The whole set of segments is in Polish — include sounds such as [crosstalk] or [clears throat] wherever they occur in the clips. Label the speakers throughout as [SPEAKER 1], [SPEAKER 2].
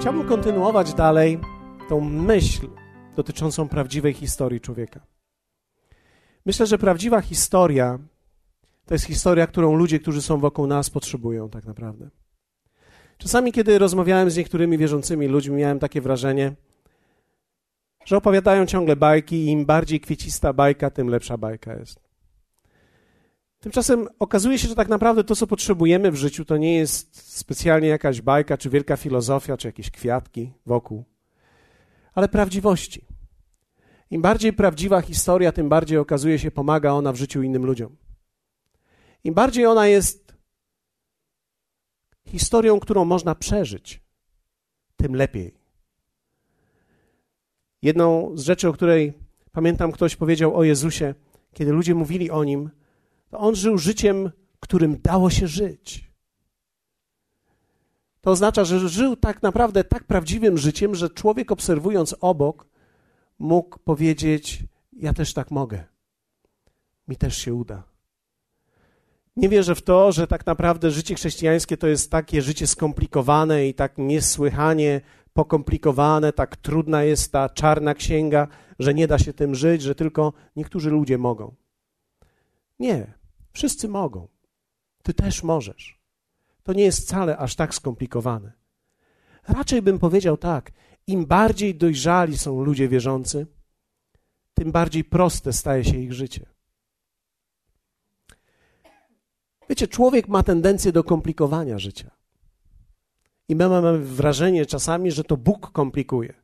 [SPEAKER 1] Chciałbym kontynuować dalej tą myśl dotyczącą prawdziwej historii człowieka. Myślę, że prawdziwa historia to jest historia, którą ludzie, którzy są wokół nas, potrzebują tak naprawdę. Czasami, kiedy rozmawiałem z niektórymi wierzącymi ludźmi, miałem takie wrażenie, że opowiadają ciągle bajki i im bardziej kwiecista bajka, tym lepsza bajka jest. Tymczasem okazuje się, że tak naprawdę to, co potrzebujemy w życiu, to nie jest specjalnie jakaś bajka, czy wielka filozofia, czy jakieś kwiatki wokół, ale prawdziwości. Im bardziej prawdziwa historia, tym bardziej okazuje się, pomaga ona w życiu innym ludziom. Im bardziej ona jest historią, którą można przeżyć, tym lepiej. Jedną z rzeczy, o której pamiętam, ktoś powiedział o Jezusie, kiedy ludzie mówili o nim, to on żył życiem, którym dało się żyć. To oznacza, że żył tak naprawdę tak prawdziwym życiem, że człowiek obserwując obok mógł powiedzieć: Ja też tak mogę. Mi też się uda. Nie wierzę w to, że tak naprawdę życie chrześcijańskie to jest takie życie skomplikowane i tak niesłychanie pokomplikowane, tak trudna jest ta czarna księga, że nie da się tym żyć, że tylko niektórzy ludzie mogą. Nie, wszyscy mogą. Ty też możesz. To nie jest wcale aż tak skomplikowane. Raczej bym powiedział tak: im bardziej dojrzali są ludzie wierzący, tym bardziej proste staje się ich życie. Wiecie, człowiek ma tendencję do komplikowania życia. I my mamy wrażenie czasami, że to Bóg komplikuje.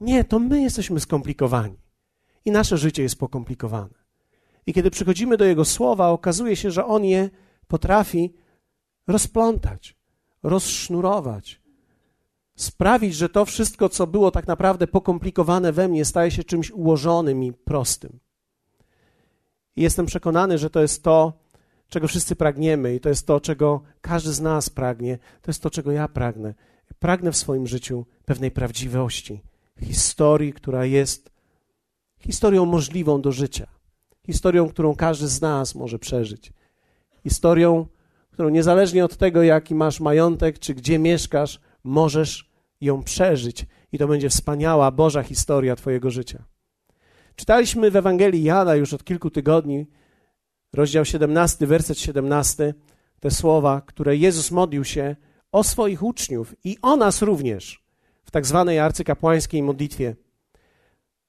[SPEAKER 1] Nie, to my jesteśmy skomplikowani. I nasze życie jest pokomplikowane. I kiedy przychodzimy do Jego słowa, okazuje się, że On je potrafi rozplątać, rozsznurować, sprawić, że to wszystko, co było tak naprawdę pokomplikowane we mnie, staje się czymś ułożonym i prostym. I jestem przekonany, że to jest to, czego wszyscy pragniemy, i to jest to, czego każdy z nas pragnie, to jest to, czego ja pragnę. Pragnę w swoim życiu pewnej prawdziwości, historii, która jest historią możliwą do życia, historią, którą każdy z nas może przeżyć, historią, którą niezależnie od tego, jaki masz majątek, czy gdzie mieszkasz, możesz ją przeżyć, i to będzie wspaniała Boża historia Twojego życia. Czytaliśmy w Ewangelii Jana już od kilku tygodni rozdział 17, werset 17, te słowa, które Jezus modlił się o swoich uczniów i o nas również w tak zwanej arcykapłańskiej modlitwie.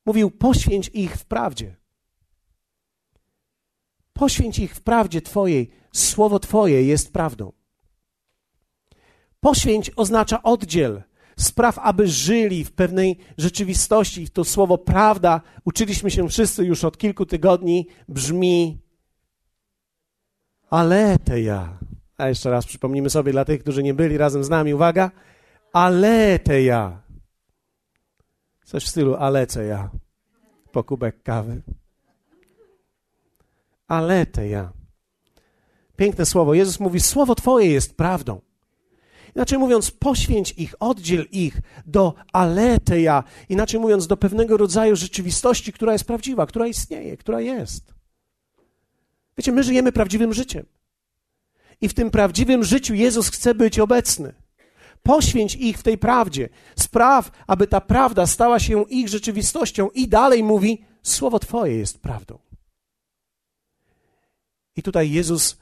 [SPEAKER 1] Mówił: Poświęć ich w prawdzie. Poświęć ich w prawdzie Twojej. Słowo Twoje jest prawdą. Poświęć oznacza oddziel. Spraw, aby żyli w pewnej rzeczywistości. To słowo prawda, uczyliśmy się wszyscy już od kilku tygodni, brzmi Aleteja. A jeszcze raz przypomnimy sobie dla tych, którzy nie byli razem z nami, uwaga. Aleteja. Coś w stylu Aleceja. Po kubek kawy. Aleteja. Piękne słowo. Jezus mówi, słowo Twoje jest prawdą. Inaczej mówiąc, poświęć ich, oddziel ich do aleteja. Inaczej mówiąc, do pewnego rodzaju rzeczywistości, która jest prawdziwa, która istnieje, która jest. Wiecie, my żyjemy prawdziwym życiem. I w tym prawdziwym życiu Jezus chce być obecny. Poświęć ich w tej prawdzie. Spraw, aby ta prawda stała się ich rzeczywistością. I dalej mówi: Słowo Twoje jest prawdą. I tutaj Jezus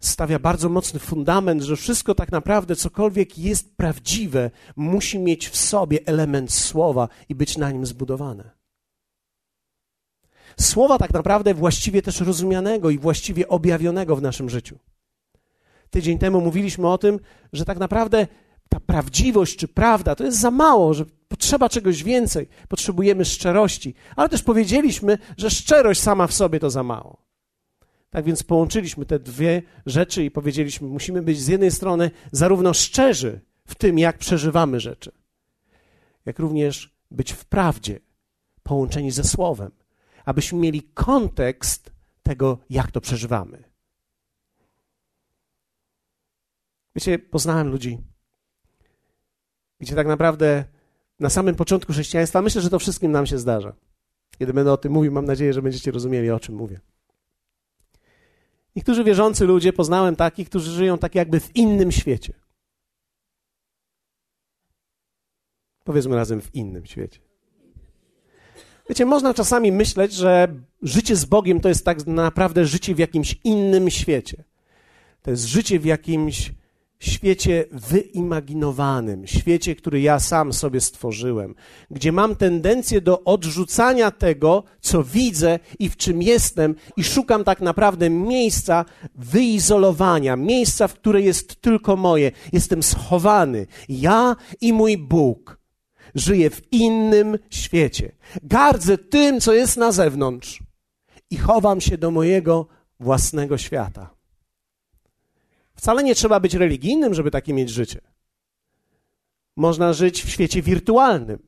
[SPEAKER 1] stawia bardzo mocny fundament, że wszystko tak naprawdę, cokolwiek jest prawdziwe, musi mieć w sobie element słowa i być na nim zbudowane. Słowa tak naprawdę właściwie też rozumianego i właściwie objawionego w naszym życiu. Tydzień temu mówiliśmy o tym, że tak naprawdę ta prawdziwość czy prawda to jest za mało, że potrzeba czegoś więcej, potrzebujemy szczerości, ale też powiedzieliśmy, że szczerość sama w sobie to za mało. Tak więc połączyliśmy te dwie rzeczy i powiedzieliśmy, musimy być z jednej strony zarówno szczerzy w tym, jak przeżywamy rzeczy, jak również być w prawdzie, połączeni ze Słowem abyśmy mieli kontekst tego, jak to przeżywamy. Wiecie, poznałem ludzi, gdzie tak naprawdę na samym początku chrześcijaństwa, myślę, że to wszystkim nam się zdarza. Kiedy będę o tym mówił, mam nadzieję, że będziecie rozumieli, o czym mówię. Niektórzy wierzący ludzie, poznałem takich, którzy żyją tak jakby w innym świecie. Powiedzmy razem w innym świecie. Wiecie, można czasami myśleć, że życie z Bogiem to jest tak naprawdę życie w jakimś innym świecie. To jest życie w jakimś świecie wyimaginowanym, świecie, który ja sam sobie stworzyłem, gdzie mam tendencję do odrzucania tego, co widzę i w czym jestem, i szukam tak naprawdę miejsca wyizolowania, miejsca, w które jest tylko moje. Jestem schowany. Ja i mój Bóg. Żyję w innym świecie. Gardzę tym, co jest na zewnątrz i chowam się do mojego własnego świata. Wcale nie trzeba być religijnym, żeby takie mieć życie. Można żyć w świecie wirtualnym.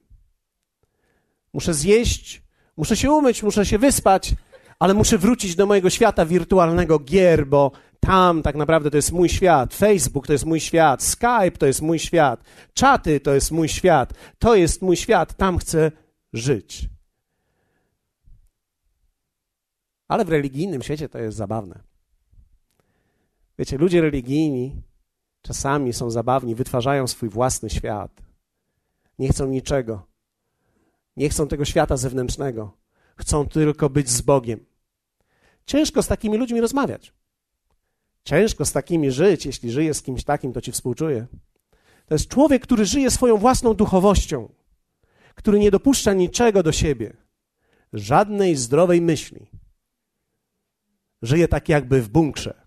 [SPEAKER 1] Muszę zjeść, muszę się umyć, muszę się wyspać, ale muszę wrócić do mojego świata wirtualnego gier, bo tam tak naprawdę to jest mój świat. Facebook to jest mój świat. Skype to jest mój świat. Czaty to jest mój świat. To jest mój świat. Tam chcę żyć. Ale w religijnym świecie to jest zabawne. Wiecie, ludzie religijni czasami są zabawni, wytwarzają swój własny świat. Nie chcą niczego. Nie chcą tego świata zewnętrznego. Chcą tylko być z Bogiem. Ciężko z takimi ludźmi rozmawiać. Ciężko z takimi żyć. Jeśli żyje z kimś takim, to ci współczuję. To jest człowiek, który żyje swoją własną duchowością, który nie dopuszcza niczego do siebie, żadnej zdrowej myśli. Żyje tak jakby w bunkrze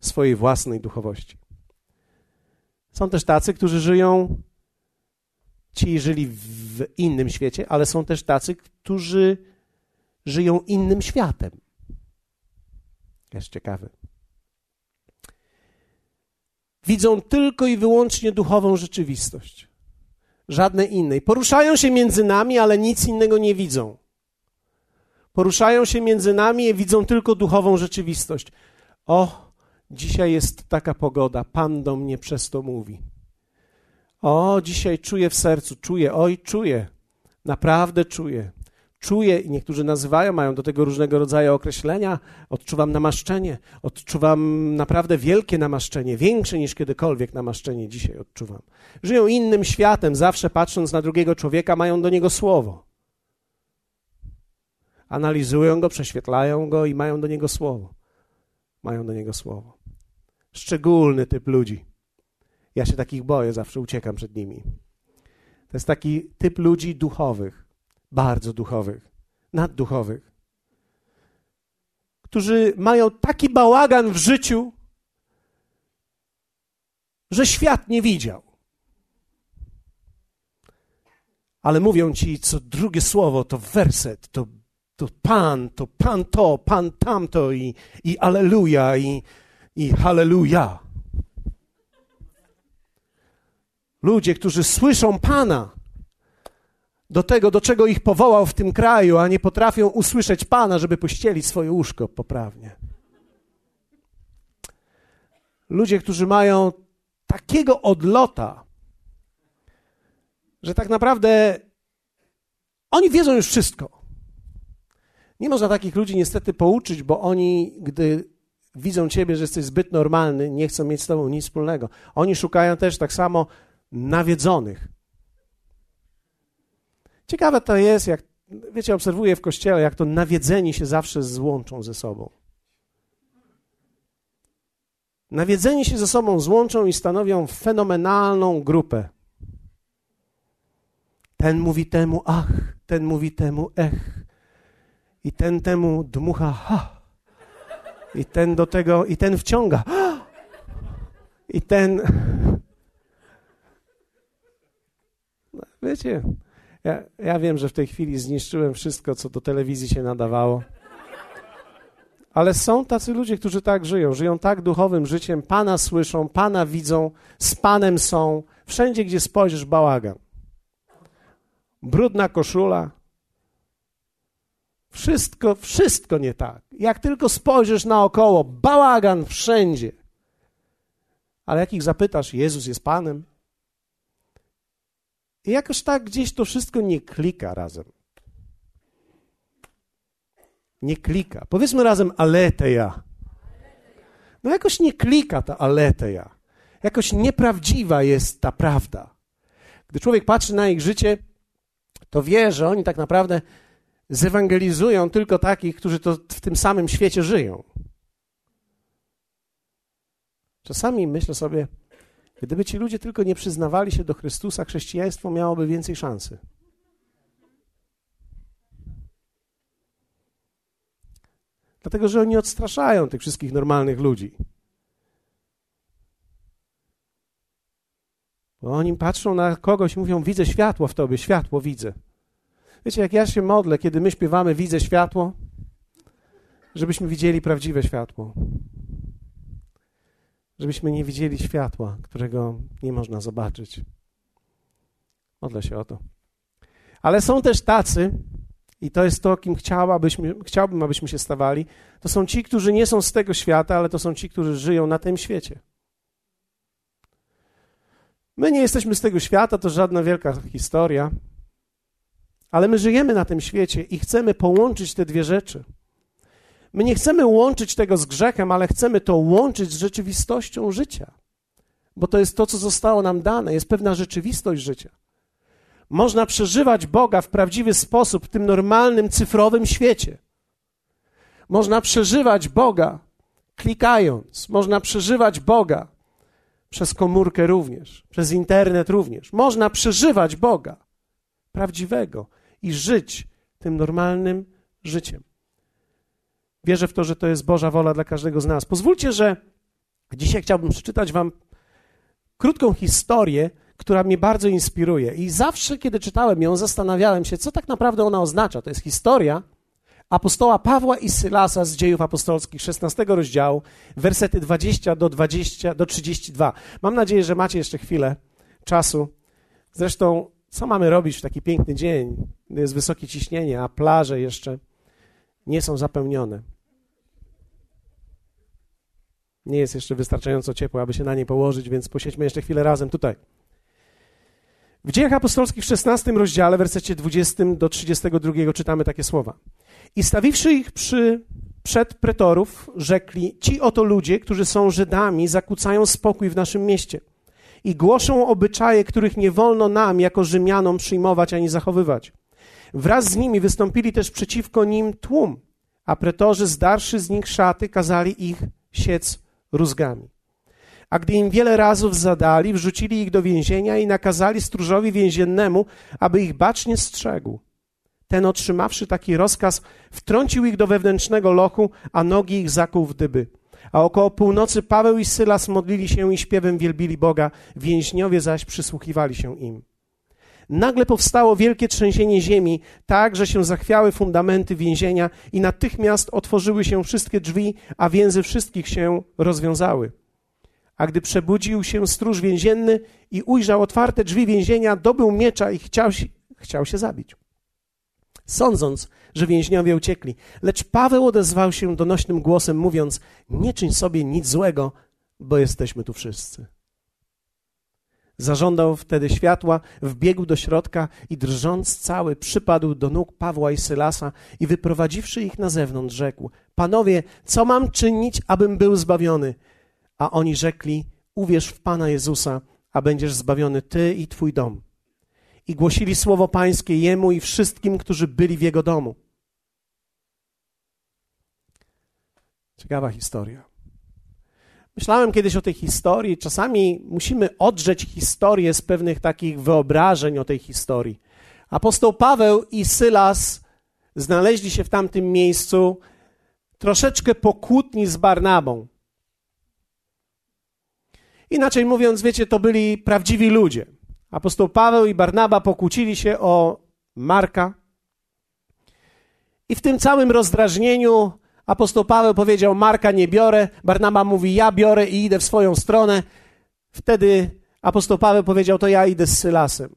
[SPEAKER 1] swojej własnej duchowości. Są też tacy, którzy żyją, ci żyli w innym świecie, ale są też tacy, którzy żyją innym światem. Jest ciekawy. Widzą tylko i wyłącznie duchową rzeczywistość. Żadnej innej. Poruszają się między nami, ale nic innego nie widzą. Poruszają się między nami i widzą tylko duchową rzeczywistość. O, Dzisiaj jest taka pogoda, Pan do mnie przez to mówi. O, dzisiaj czuję w sercu, czuję, oj, czuję, naprawdę czuję. Czuję, i niektórzy nazywają, mają do tego różnego rodzaju określenia. Odczuwam namaszczenie, odczuwam naprawdę wielkie namaszczenie, większe niż kiedykolwiek namaszczenie dzisiaj odczuwam. Żyją innym światem, zawsze patrząc na drugiego człowieka, mają do niego słowo. Analizują go, prześwietlają go i mają do niego słowo. Mają do niego słowo szczególny typ ludzi. Ja się takich boję, zawsze uciekam przed nimi. To jest taki typ ludzi duchowych, bardzo duchowych, nadduchowych, którzy mają taki bałagan w życiu, że świat nie widział. Ale mówią ci, co drugie słowo to werset, to, to Pan, to Pan to, Pan tamto i, i Aleluja i i halleluja. Ludzie, którzy słyszą Pana, do tego, do czego ich powołał w tym kraju, a nie potrafią usłyszeć Pana, żeby pościelić swoje łóżko poprawnie. Ludzie, którzy mają takiego odlota, że tak naprawdę oni wiedzą już wszystko. Nie można takich ludzi niestety pouczyć, bo oni, gdy widzą ciebie, że jesteś zbyt normalny, nie chcą mieć z tobą nic wspólnego. Oni szukają też tak samo nawiedzonych. Ciekawe to jest, jak, wiecie, obserwuję w kościele, jak to nawiedzeni się zawsze złączą ze sobą. Nawiedzeni się ze sobą złączą i stanowią fenomenalną grupę. Ten mówi temu ach, ten mówi temu ech. I ten temu dmucha ha. I ten do tego, i ten wciąga. I ten. No, wiecie, ja, ja wiem, że w tej chwili zniszczyłem wszystko, co do telewizji się nadawało. Ale są tacy ludzie, którzy tak żyją, żyją tak duchowym życiem, Pana słyszą, Pana widzą, z Panem są. Wszędzie, gdzie spojrzysz, bałagan. Brudna koszula, wszystko, wszystko nie tak. Jak tylko spojrzysz naokoło, bałagan wszędzie. Ale jak ich zapytasz, Jezus jest Panem? I jakoś tak gdzieś to wszystko nie klika razem. Nie klika. Powiedzmy razem aleteja. No jakoś nie klika ta aleteja. Jakoś nieprawdziwa jest ta prawda. Gdy człowiek patrzy na ich życie, to wie, że oni tak naprawdę zewangelizują tylko takich, którzy to w tym samym świecie żyją. Czasami myślę sobie, gdyby ci ludzie tylko nie przyznawali się do Chrystusa, chrześcijaństwo miałoby więcej szansy. Dlatego, że oni odstraszają tych wszystkich normalnych ludzi. Bo oni patrzą na kogoś mówią: Widzę światło w tobie, światło widzę. Wiecie, jak ja się modlę, kiedy my śpiewamy Widzę światło, żebyśmy widzieli prawdziwe światło. Żebyśmy nie widzieli światła, którego nie można zobaczyć. Modlę się o to. Ale są też tacy, i to jest to, kim chciałabyśmy, chciałbym, abyśmy się stawali. To są ci, którzy nie są z tego świata, ale to są ci, którzy żyją na tym świecie. My nie jesteśmy z tego świata, to żadna wielka historia, ale my żyjemy na tym świecie i chcemy połączyć te dwie rzeczy. My nie chcemy łączyć tego z grzechem, ale chcemy to łączyć z rzeczywistością życia, bo to jest to, co zostało nam dane, jest pewna rzeczywistość życia. Można przeżywać Boga w prawdziwy sposób w tym normalnym cyfrowym świecie. Można przeżywać Boga klikając, można przeżywać Boga przez komórkę również, przez internet również. Można przeżywać Boga prawdziwego i żyć tym normalnym życiem. Wierzę w to, że to jest Boża wola dla każdego z nas. Pozwólcie, że dzisiaj chciałbym przeczytać Wam krótką historię, która mnie bardzo inspiruje. I zawsze, kiedy czytałem ją, zastanawiałem się, co tak naprawdę ona oznacza. To jest historia apostoła Pawła i Sylasa z dziejów apostolskich, 16 rozdziału, wersety 20 do, 20 do 32. Mam nadzieję, że macie jeszcze chwilę czasu. Zresztą, co mamy robić w taki piękny dzień, jest wysokie ciśnienie, a plaże jeszcze nie są zapełnione? Nie jest jeszcze wystarczająco ciepło, aby się na nie położyć, więc posiedźmy jeszcze chwilę razem tutaj. W Dziejach Apostolskich w 16 rozdziale, wersecie 20 do 32 czytamy takie słowa. I stawiwszy ich przy, przed pretorów, rzekli: Ci oto ludzie, którzy są Żydami, zakłócają spokój w naszym mieście i głoszą obyczaje, których nie wolno nam, jako Rzymianom, przyjmować ani zachowywać. Wraz z nimi wystąpili też przeciwko nim tłum, a pretorzy, zdarszy z nich szaty, kazali ich siec rózgami. A gdy im wiele razów zadali, wrzucili ich do więzienia i nakazali stróżowi więziennemu, aby ich bacznie strzegł. Ten, otrzymawszy taki rozkaz, wtrącił ich do wewnętrznego lochu, a nogi ich zakuł w dyby. A około północy Paweł i Sylas modlili się i śpiewem wielbili Boga, więźniowie zaś przysłuchiwali się im. Nagle powstało wielkie trzęsienie ziemi, tak, że się zachwiały fundamenty więzienia i natychmiast otworzyły się wszystkie drzwi, a więzy wszystkich się rozwiązały. A gdy przebudził się stróż więzienny i ujrzał otwarte drzwi więzienia, dobył miecza i chciał, chciał się zabić. Sądząc, że więźniowie uciekli. Lecz Paweł odezwał się donośnym głosem, mówiąc: Nie czyń sobie nic złego, bo jesteśmy tu wszyscy. Zażądał wtedy światła, wbiegł do środka i drżąc cały przypadł do nóg Pawła i Sylasa i wyprowadziwszy ich na zewnątrz, rzekł: Panowie, co mam czynić, abym był zbawiony? A oni rzekli: Uwierz w Pana Jezusa, a będziesz zbawiony ty i twój dom. I głosili słowo Pańskie jemu i wszystkim, którzy byli w jego domu. Ciekawa historia. Myślałem kiedyś o tej historii. Czasami musimy odrzeć historię z pewnych takich wyobrażeń o tej historii. Apostoł Paweł i Sylas znaleźli się w tamtym miejscu troszeczkę pokłótni z Barnabą. Inaczej mówiąc, wiecie, to byli prawdziwi ludzie. Apostoł Paweł i Barnaba pokłócili się o Marka. I w tym całym rozdrażnieniu apostoł Paweł powiedział: Marka nie biorę. Barnaba mówi: Ja biorę i idę w swoją stronę. Wtedy apostoł Paweł powiedział: To ja idę z Sylasem.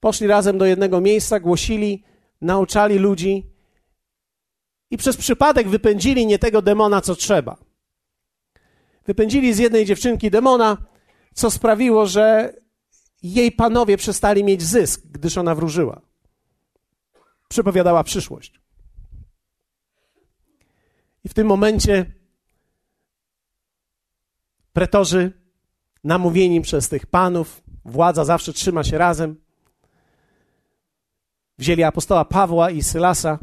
[SPEAKER 1] Poszli razem do jednego miejsca, głosili, nauczali ludzi i przez przypadek wypędzili nie tego demona, co trzeba. Wypędzili z jednej dziewczynki demona, co sprawiło, że jej panowie przestali mieć zysk, gdyż ona wróżyła. Przepowiadała przyszłość. I w tym momencie pretorzy namówieni przez tych panów, władza zawsze trzyma się razem. Wzięli apostoła Pawła i Sylasa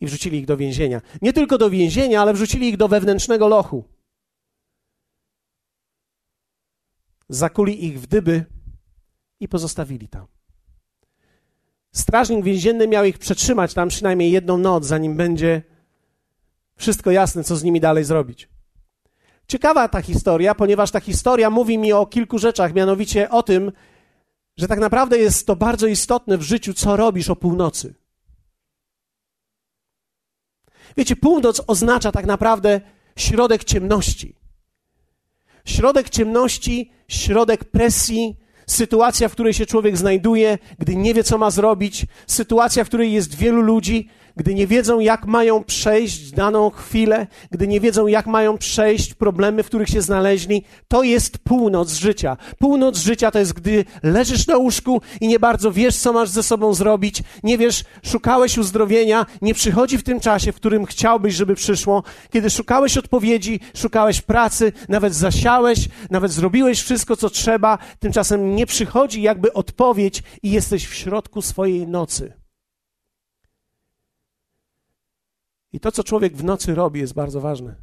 [SPEAKER 1] i wrzucili ich do więzienia. Nie tylko do więzienia, ale wrzucili ich do wewnętrznego lochu. Zakuli ich w dyby i pozostawili tam. Strażnik więzienny miał ich przetrzymać tam przynajmniej jedną noc, zanim będzie wszystko jasne, co z nimi dalej zrobić. Ciekawa ta historia, ponieważ ta historia mówi mi o kilku rzeczach, mianowicie o tym, że tak naprawdę jest to bardzo istotne w życiu, co robisz o północy. Wiecie, północ oznacza tak naprawdę środek ciemności. Środek ciemności, środek presji, sytuacja, w której się człowiek znajduje, gdy nie wie, co ma zrobić, sytuacja, w której jest wielu ludzi, gdy nie wiedzą, jak mają przejść daną chwilę, gdy nie wiedzą, jak mają przejść problemy, w których się znaleźli, to jest północ życia. Północ życia to jest, gdy leżysz na łóżku i nie bardzo wiesz, co masz ze sobą zrobić, nie wiesz, szukałeś uzdrowienia, nie przychodzi w tym czasie, w którym chciałbyś, żeby przyszło, kiedy szukałeś odpowiedzi, szukałeś pracy, nawet zasiałeś, nawet zrobiłeś wszystko, co trzeba, tymczasem nie przychodzi jakby odpowiedź i jesteś w środku swojej nocy. I to, co człowiek w nocy robi, jest bardzo ważne.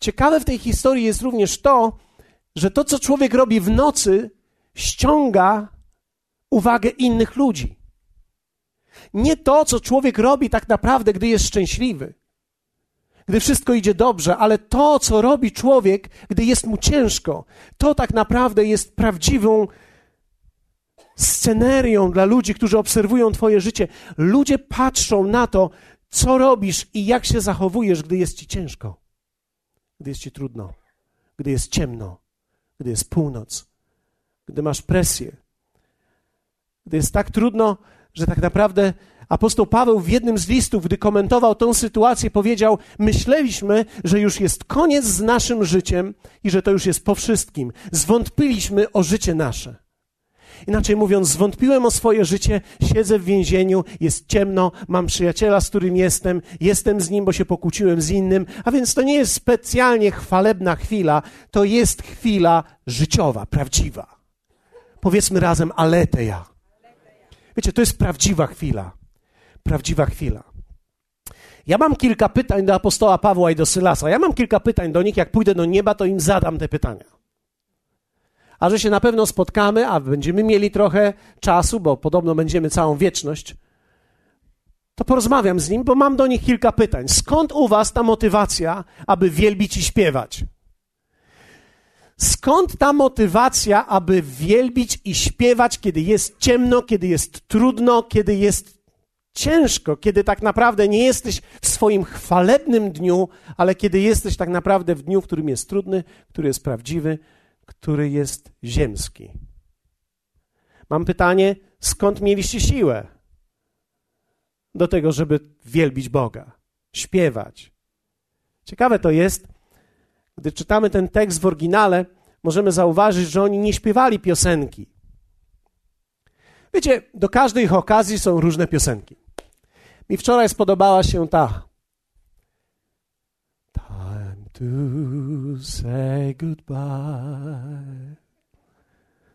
[SPEAKER 1] Ciekawe w tej historii jest również to, że to, co człowiek robi w nocy, ściąga uwagę innych ludzi. Nie to, co człowiek robi tak naprawdę, gdy jest szczęśliwy, gdy wszystko idzie dobrze, ale to, co robi człowiek, gdy jest mu ciężko, to tak naprawdę jest prawdziwą scenerią dla ludzi, którzy obserwują Twoje życie. Ludzie patrzą na to, co robisz i jak się zachowujesz, gdy jest ci ciężko, gdy jest ci trudno, gdy jest ciemno, gdy jest północ, gdy masz presję, gdy jest tak trudno, że tak naprawdę apostoł Paweł w jednym z listów, gdy komentował tą sytuację, powiedział: Myśleliśmy, że już jest koniec z naszym życiem i że to już jest po wszystkim. Zwątpiliśmy o życie nasze. Inaczej mówiąc, zwątpiłem o swoje życie, siedzę w więzieniu, jest ciemno, mam przyjaciela, z którym jestem, jestem z nim, bo się pokłóciłem z innym, a więc to nie jest specjalnie chwalebna chwila, to jest chwila życiowa, prawdziwa. Powiedzmy razem aleteja. Wiecie, to jest prawdziwa chwila. Prawdziwa chwila. Ja mam kilka pytań do apostoła Pawła i do Sylasa. Ja mam kilka pytań do nich. Jak pójdę do nieba, to im zadam te pytania a że się na pewno spotkamy, a będziemy mieli trochę czasu, bo podobno będziemy całą wieczność, to porozmawiam z nim, bo mam do nich kilka pytań. Skąd u was ta motywacja, aby wielbić i śpiewać? Skąd ta motywacja, aby wielbić i śpiewać, kiedy jest ciemno, kiedy jest trudno, kiedy jest ciężko, kiedy tak naprawdę nie jesteś w swoim chwalebnym dniu, ale kiedy jesteś tak naprawdę w dniu, w którym jest trudny, który jest prawdziwy, który jest ziemski. Mam pytanie, skąd mieliście siłę do tego, żeby wielbić Boga, śpiewać? Ciekawe to jest, gdy czytamy ten tekst w oryginale, możemy zauważyć, że oni nie śpiewali piosenki. Wiecie, do każdej ich okazji są różne piosenki. Mi wczoraj spodobała się ta to say goodbye.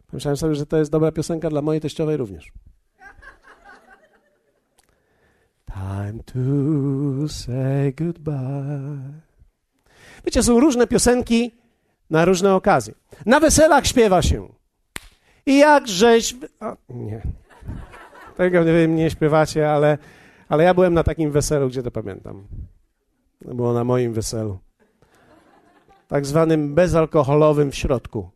[SPEAKER 1] Pomyślałem sobie, że to jest dobra piosenka dla mojej teściowej również. Time to say goodbye. Wiecie, są różne piosenki na różne okazje. Na weselach śpiewa się. I jakżeś... O, nie. Tego nie wiem, nie śpiewacie, ale, ale ja byłem na takim weselu, gdzie to pamiętam. Było na moim weselu tak zwanym bezalkoholowym w środku.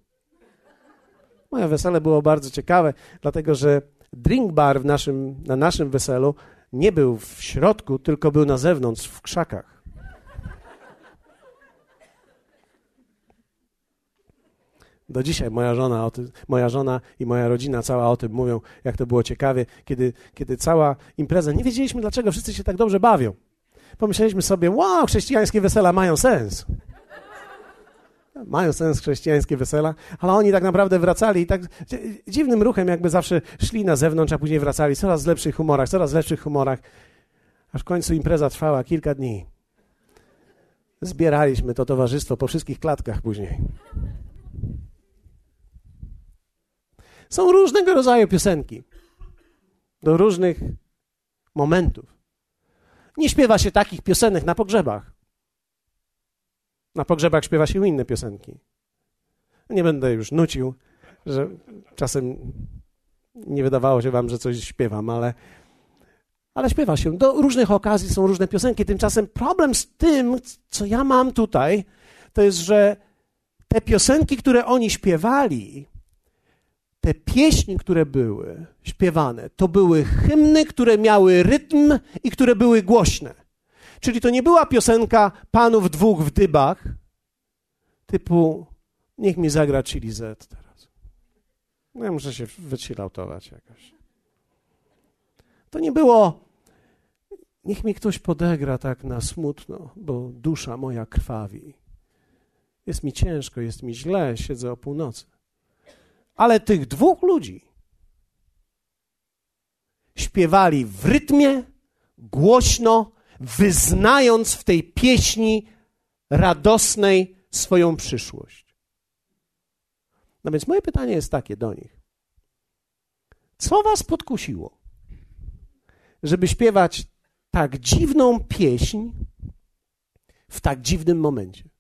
[SPEAKER 1] Moje wesele było bardzo ciekawe, dlatego że drink bar w naszym, na naszym weselu nie był w środku, tylko był na zewnątrz, w krzakach. Do dzisiaj moja żona, moja żona i moja rodzina cała o tym mówią, jak to było ciekawie, kiedy, kiedy cała impreza, nie wiedzieliśmy dlaczego wszyscy się tak dobrze bawią. Pomyśleliśmy sobie, wow, chrześcijańskie wesela mają sens mają sens chrześcijańskie wesela, ale oni tak naprawdę wracali i tak dziwnym ruchem jakby zawsze szli na zewnątrz, a później wracali coraz lepszych humorach, coraz lepszych humorach, aż w końcu impreza trwała kilka dni. Zbieraliśmy to towarzystwo po wszystkich klatkach później. Są różnego rodzaju piosenki do różnych momentów. Nie śpiewa się takich piosenek na pogrzebach. Na pogrzebach śpiewa się inne piosenki. Nie będę już nucił, że czasem nie wydawało się wam, że coś śpiewam, ale, ale śpiewa się. Do różnych okazji są różne piosenki. Tymczasem problem z tym, co ja mam tutaj, to jest, że te piosenki, które oni śpiewali, te pieśni, które były śpiewane, to były hymny, które miały rytm i które były głośne. Czyli to nie była piosenka panów dwóch w dybach, typu niech mi zagra Chili Z teraz. No ja muszę się wychilautować jakoś. To nie było niech mi ktoś podegra tak na smutno, bo dusza moja krwawi. Jest mi ciężko, jest mi źle, siedzę o północy. Ale tych dwóch ludzi śpiewali w rytmie, głośno, wyznając w tej pieśni radosnej swoją przyszłość. No więc moje pytanie jest takie do nich. Co was podkusiło, żeby śpiewać tak dziwną pieśń w tak dziwnym momencie?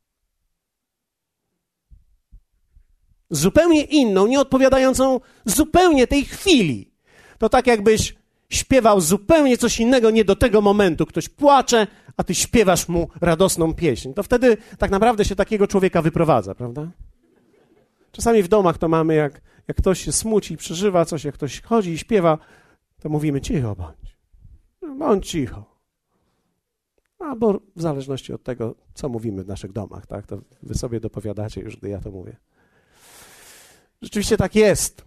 [SPEAKER 1] zupełnie inną, nie odpowiadającą zupełnie tej chwili. To tak jakbyś śpiewał zupełnie coś innego, nie do tego momentu. Ktoś płacze, a ty śpiewasz mu radosną pieśń. To wtedy tak naprawdę się takiego człowieka wyprowadza, prawda? Czasami w domach to mamy, jak, jak ktoś się smuci, przeżywa coś, jak ktoś chodzi i śpiewa, to mówimy cicho bądź. Bądź cicho. Albo w zależności od tego, co mówimy w naszych domach, tak? To wy sobie dopowiadacie już, gdy ja to mówię. Rzeczywiście tak jest.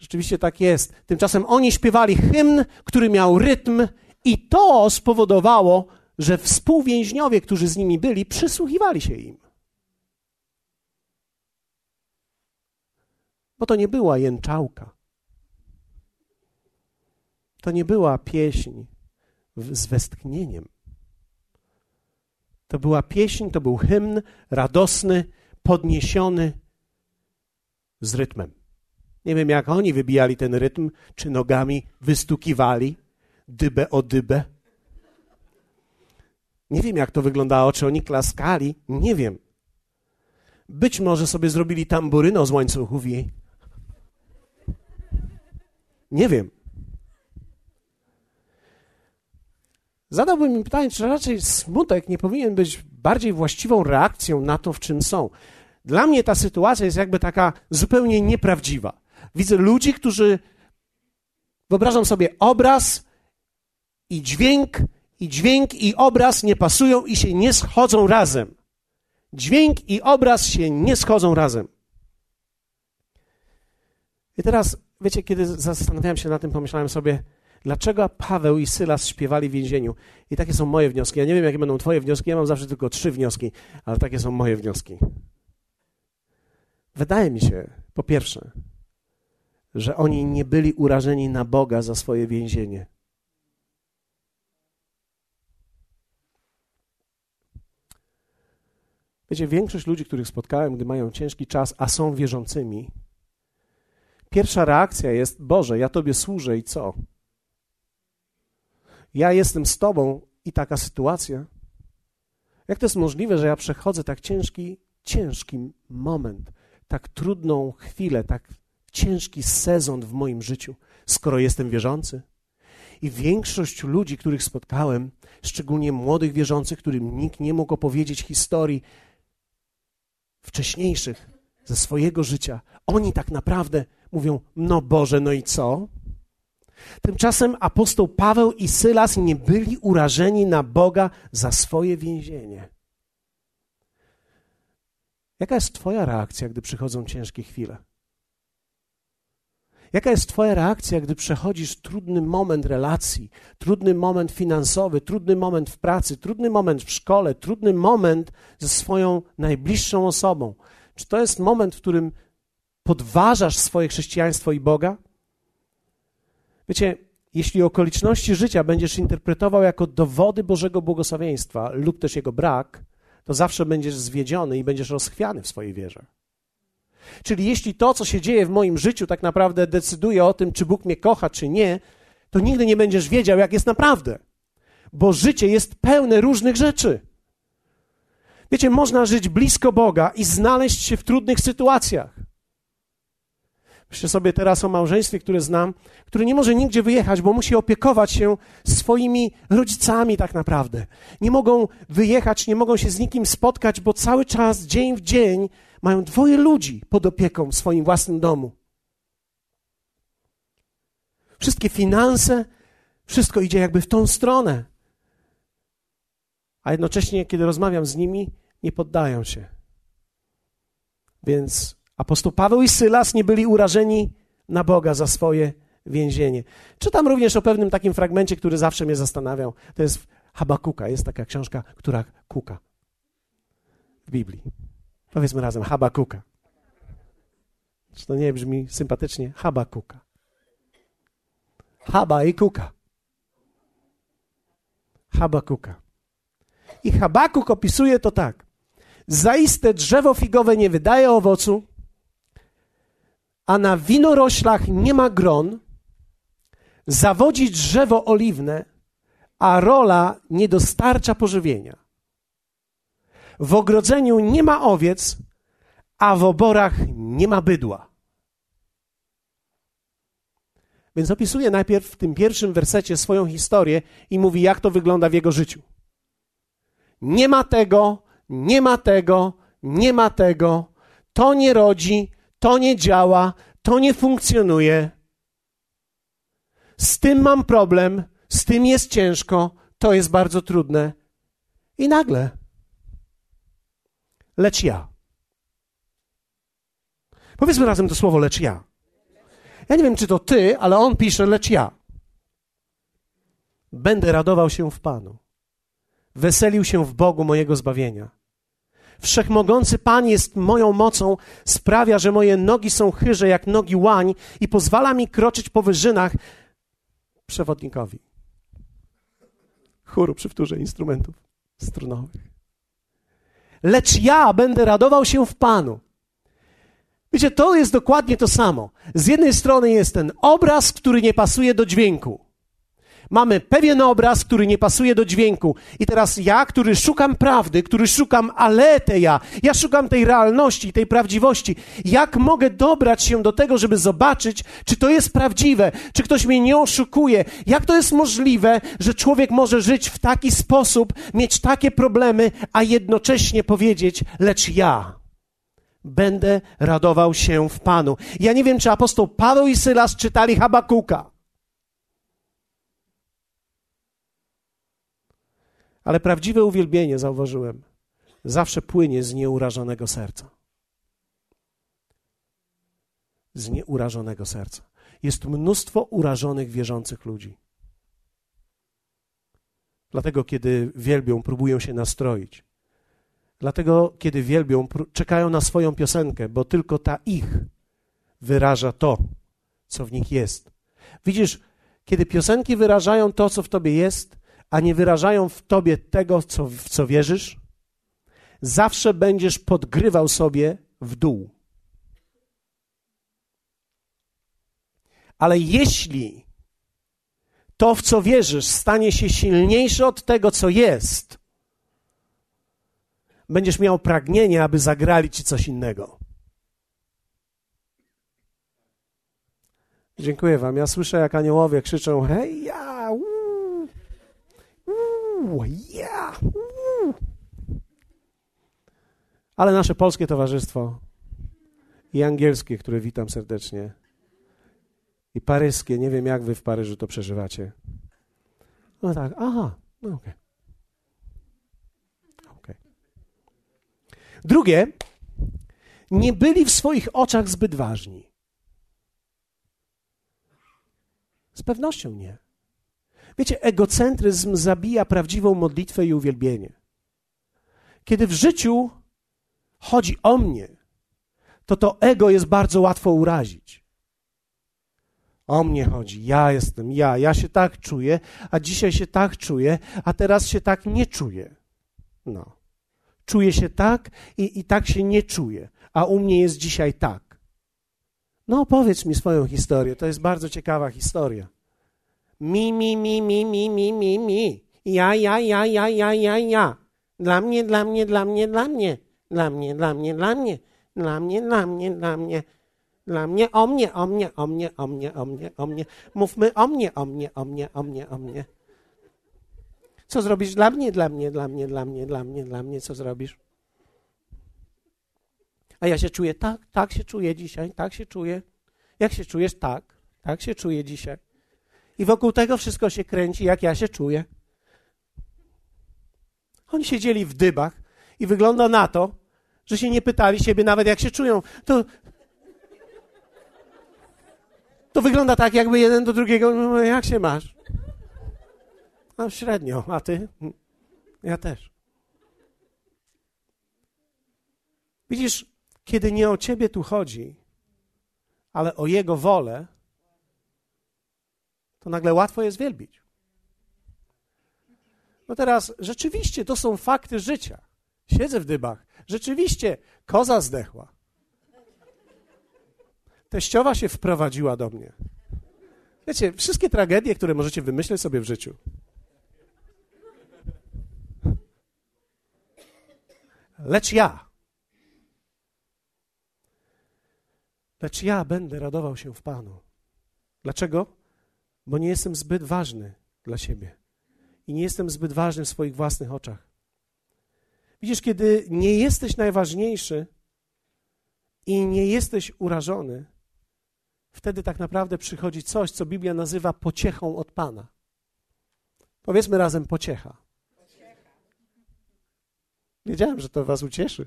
[SPEAKER 1] Rzeczywiście tak jest. Tymczasem oni śpiewali hymn, który miał rytm, i to spowodowało, że współwięźniowie, którzy z nimi byli, przysłuchiwali się im. Bo to nie była jęczałka. To nie była pieśń z westchnieniem. To była pieśń, to był hymn radosny, podniesiony z rytmem. Nie wiem, jak oni wybijali ten rytm, czy nogami wystukiwali dybę o dybę. Nie wiem, jak to wyglądało, czy oni klaskali, nie wiem. Być może sobie zrobili tamburyno z łańcuchów jej. Nie wiem. Zadałbym im pytanie, czy raczej smutek nie powinien być bardziej właściwą reakcją na to, w czym są. Dla mnie ta sytuacja jest jakby taka zupełnie nieprawdziwa. Widzę ludzi, którzy wyobrażam sobie obraz i dźwięk, i dźwięk i obraz nie pasują i się nie schodzą razem. Dźwięk i obraz się nie schodzą razem. I teraz, wiecie, kiedy zastanawiałem się nad tym, pomyślałem sobie, dlaczego Paweł i Sylas śpiewali w więzieniu. I takie są moje wnioski. Ja nie wiem, jakie będą Twoje wnioski, ja mam zawsze tylko trzy wnioski, ale takie są moje wnioski. Wydaje mi się, po pierwsze, że oni nie byli urażeni na Boga za swoje więzienie. Wiecie, większość ludzi, których spotkałem, gdy mają ciężki czas, a są wierzącymi, pierwsza reakcja jest: Boże, ja Tobie służę i co? Ja jestem z Tobą i taka sytuacja. Jak to jest możliwe, że ja przechodzę tak ciężki, ciężki moment? tak trudną chwilę, tak ciężki sezon w moim życiu, skoro jestem wierzący. I większość ludzi, których spotkałem, szczególnie młodych wierzących, którym nikt nie mógł opowiedzieć historii wcześniejszych ze swojego życia, oni tak naprawdę mówią: No Boże, no i co? Tymczasem apostoł Paweł i Sylas nie byli urażeni na Boga za swoje więzienie. Jaka jest Twoja reakcja, gdy przychodzą ciężkie chwile? Jaka jest Twoja reakcja, gdy przechodzisz trudny moment relacji, trudny moment finansowy, trudny moment w pracy, trudny moment w szkole, trudny moment ze swoją najbliższą osobą? Czy to jest moment, w którym podważasz swoje chrześcijaństwo i Boga? Wiecie, jeśli okoliczności życia będziesz interpretował jako dowody Bożego błogosławieństwa lub też jego brak, to zawsze będziesz zwiedziony i będziesz rozchwiany w swojej wierze. Czyli jeśli to, co się dzieje w moim życiu, tak naprawdę decyduje o tym, czy Bóg mnie kocha, czy nie, to nigdy nie będziesz wiedział, jak jest naprawdę. Bo życie jest pełne różnych rzeczy. Wiecie, można żyć blisko Boga i znaleźć się w trudnych sytuacjach. Myślę sobie teraz o małżeństwie, które znam, które nie może nigdzie wyjechać, bo musi opiekować się swoimi rodzicami tak naprawdę. Nie mogą wyjechać, nie mogą się z nikim spotkać, bo cały czas, dzień w dzień, mają dwoje ludzi pod opieką w swoim własnym domu. Wszystkie finanse, wszystko idzie jakby w tą stronę. A jednocześnie, kiedy rozmawiam z nimi, nie poddają się. Więc apostoł Paweł i Sylas nie byli urażeni na Boga za swoje więzienie. Czytam również o pewnym takim fragmencie, który zawsze mnie zastanawiał. To jest Habakuka. Jest taka książka, która kuka w Biblii. Powiedzmy razem, Habakuka. Czy to nie brzmi sympatycznie? Habakuka. Haba i kuka. Habakuka. I Habakuk opisuje to tak. Zaiste drzewo figowe nie wydaje owocu, a na winoroślach nie ma gron, zawodzi drzewo oliwne, a rola nie dostarcza pożywienia. W ogrodzeniu nie ma owiec, a w oborach nie ma bydła. Więc opisuje najpierw w tym pierwszym wersecie swoją historię i mówi, jak to wygląda w jego życiu. Nie ma tego, nie ma tego, nie ma tego, to nie rodzi, to nie działa, to nie funkcjonuje. Z tym mam problem, z tym jest ciężko, to jest bardzo trudne. I nagle, lecz ja. Powiedzmy razem to słowo, lecz ja. Ja nie wiem, czy to ty, ale on pisze, lecz ja. Będę radował się w Panu. Weselił się w Bogu mojego zbawienia. Wszechmogący Pan jest moją mocą, sprawia, że moje nogi są chyże jak nogi łań i pozwala mi kroczyć po wyżynach przewodnikowi. Chóru przy wtórze instrumentów strunowych. Lecz ja będę radował się w Panu. Wiecie, to jest dokładnie to samo. Z jednej strony jest ten obraz, który nie pasuje do dźwięku. Mamy pewien obraz, który nie pasuje do dźwięku. I teraz ja, który szukam prawdy, który szukam aleteja, ja szukam tej realności, tej prawdziwości. Jak mogę dobrać się do tego, żeby zobaczyć, czy to jest prawdziwe, czy ktoś mnie nie oszukuje? Jak to jest możliwe, że człowiek może żyć w taki sposób, mieć takie problemy, a jednocześnie powiedzieć, lecz ja będę radował się w Panu. Ja nie wiem, czy apostoł Paweł i Sylas czytali Habakuka. Ale prawdziwe uwielbienie, zauważyłem, zawsze płynie z nieurażonego serca. Z nieurażonego serca. Jest mnóstwo urażonych, wierzących ludzi. Dlatego, kiedy wielbią, próbują się nastroić. Dlatego, kiedy wielbią, czekają na swoją piosenkę, bo tylko ta ich wyraża to, co w nich jest. Widzisz, kiedy piosenki wyrażają to, co w tobie jest, a nie wyrażają w tobie tego, co, w co wierzysz, zawsze będziesz podgrywał sobie w dół. Ale jeśli to, w co wierzysz, stanie się silniejsze od tego, co jest, będziesz miał pragnienie, aby zagrali ci coś innego. Dziękuję wam. Ja słyszę, jak aniołowie krzyczą: Hej, ja! Uu, ja! Uu. Ale nasze polskie towarzystwo i angielskie, które witam serdecznie, i paryskie, nie wiem, jak wy w Paryżu to przeżywacie. No tak, aha, no okej. Okay. Drugie, nie byli w swoich oczach zbyt ważni. Z pewnością nie. Wiecie, egocentryzm zabija prawdziwą modlitwę i uwielbienie. Kiedy w życiu chodzi o mnie, to to ego jest bardzo łatwo urazić. O mnie chodzi, ja jestem, ja, ja się tak czuję, a dzisiaj się tak czuję, a teraz się tak nie czuję. No. czuję się tak i, i tak się nie czuję, a u mnie jest dzisiaj tak. No, opowiedz mi swoją historię. To jest bardzo ciekawa historia. Mi, mi, mi, mi, mi, mi, mi, mi. Ja, ja, ja, ja, ja, ja, ja. Dla mnie, dla mnie, dla mnie, dla mnie. Dla mnie, dla mnie, dla mnie. Dla mnie, dla mnie, dla mnie. Dla mnie, o mnie, o mnie, o mnie, o mnie, o mnie, o mnie. Mówmy o mnie, o mnie, o mnie, o mnie, o mnie. Co zrobisz dla mnie, dla mnie, dla mnie, dla mnie, dla mnie, dla mnie, co zrobisz? A ja się czuję tak, tak się czuję dzisiaj, tak się czuję. Jak się czujesz? Tak, tak się czuję dzisiaj. I wokół tego wszystko się kręci, jak ja się czuję. Oni siedzieli w dybach i wygląda na to, że się nie pytali siebie nawet, jak się czują. To, to wygląda tak, jakby jeden do drugiego, no, jak się masz? No średnio, a ty? Ja też. Widzisz, kiedy nie o ciebie tu chodzi, ale o Jego wolę, to nagle łatwo jest wielbić. No teraz, rzeczywiście, to są fakty życia. Siedzę w dybach. Rzeczywiście, koza zdechła. Teściowa się wprowadziła do mnie. Wiecie, wszystkie tragedie, które możecie wymyśleć sobie w życiu. Lecz ja, lecz ja będę radował się w Panu. Dlaczego? Bo nie jestem zbyt ważny dla siebie i nie jestem zbyt ważny w swoich własnych oczach. Widzisz, kiedy nie jesteś najważniejszy i nie jesteś urażony, wtedy tak naprawdę przychodzi coś, co Biblia nazywa pociechą od Pana. Powiedzmy razem pociecha. Wiedziałem, że to Was ucieszy.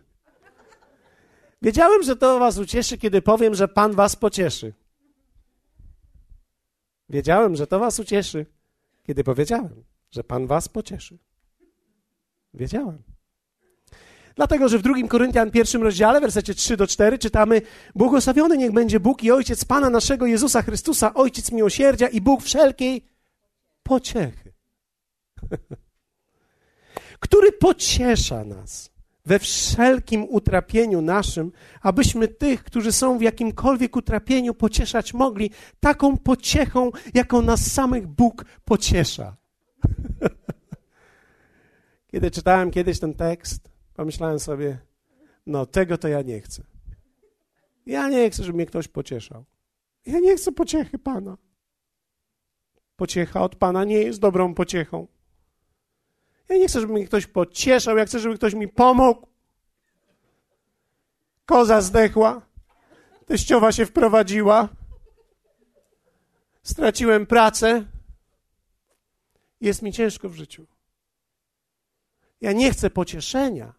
[SPEAKER 1] Wiedziałem, że to Was ucieszy, kiedy powiem, że Pan Was pocieszy. Wiedziałem, że to Was ucieszy, kiedy powiedziałem, że Pan Was pocieszy. Wiedziałem. Dlatego, że w drugim Koryntian pierwszym rozdziale, wersecie 3 do 4 czytamy Błogosławiony niech będzie Bóg i Ojciec Pana naszego Jezusa Chrystusa, Ojciec miłosierdzia i Bóg wszelkiej pociechy. [laughs] Który pociesza nas we wszelkim utrapieniu naszym, abyśmy tych, którzy są w jakimkolwiek utrapieniu, pocieszać mogli taką pociechą, jaką nas samych Bóg pociesza. [laughs] Kiedy czytałem kiedyś ten tekst, pomyślałem sobie, no tego to ja nie chcę. Ja nie chcę, żeby mnie ktoś pocieszał. Ja nie chcę pociechy Pana. Pociecha od Pana nie jest dobrą pociechą. Ja nie chcę, żeby mnie ktoś pocieszał, ja chcę, żeby ktoś mi pomógł. Koza zdechła, teściowa się wprowadziła, straciłem pracę, jest mi ciężko w życiu. Ja nie chcę pocieszenia.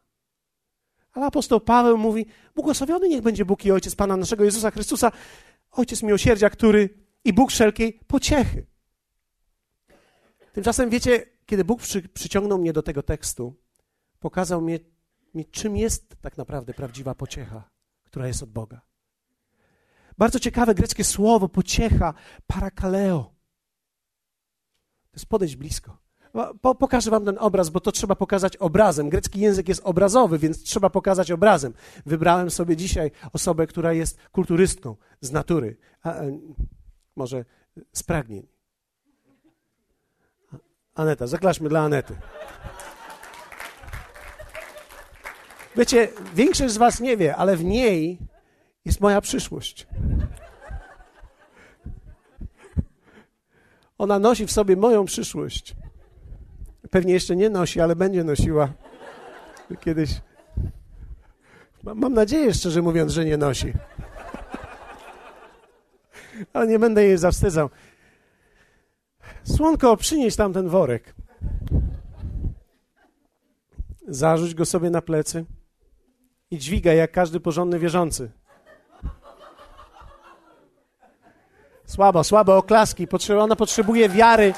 [SPEAKER 1] Ale apostoł Paweł mówi: Błogosławiony niech będzie Bóg i Ojciec Pana naszego Jezusa Chrystusa, Ojciec miłosierdzia, który i Bóg wszelkiej pociechy. Tymczasem wiecie, kiedy Bóg przy, przyciągnął mnie do tego tekstu, pokazał mi, mi, czym jest tak naprawdę prawdziwa pociecha, która jest od Boga. Bardzo ciekawe greckie słowo pociecha, parakaleo. To jest podejść blisko. Po, pokażę wam ten obraz, bo to trzeba pokazać obrazem. Grecki język jest obrazowy, więc trzeba pokazać obrazem. Wybrałem sobie dzisiaj osobę, która jest kulturystką z natury, a, a, może z pragnień. Aneta, zaklaszmy dla Anety. Wiecie, większość z was nie wie, ale w niej jest moja przyszłość. Ona nosi w sobie moją przyszłość. Pewnie jeszcze nie nosi, ale będzie nosiła kiedyś. Mam nadzieję, szczerze mówiąc, że nie nosi. Ale nie będę jej zawstydzał. Słonko, przynieś tam ten worek. Zarzuć go sobie na plecy i dźwigaj jak każdy porządny wierzący. Słabo, słabe oklaski. Ona potrzebuje wiary.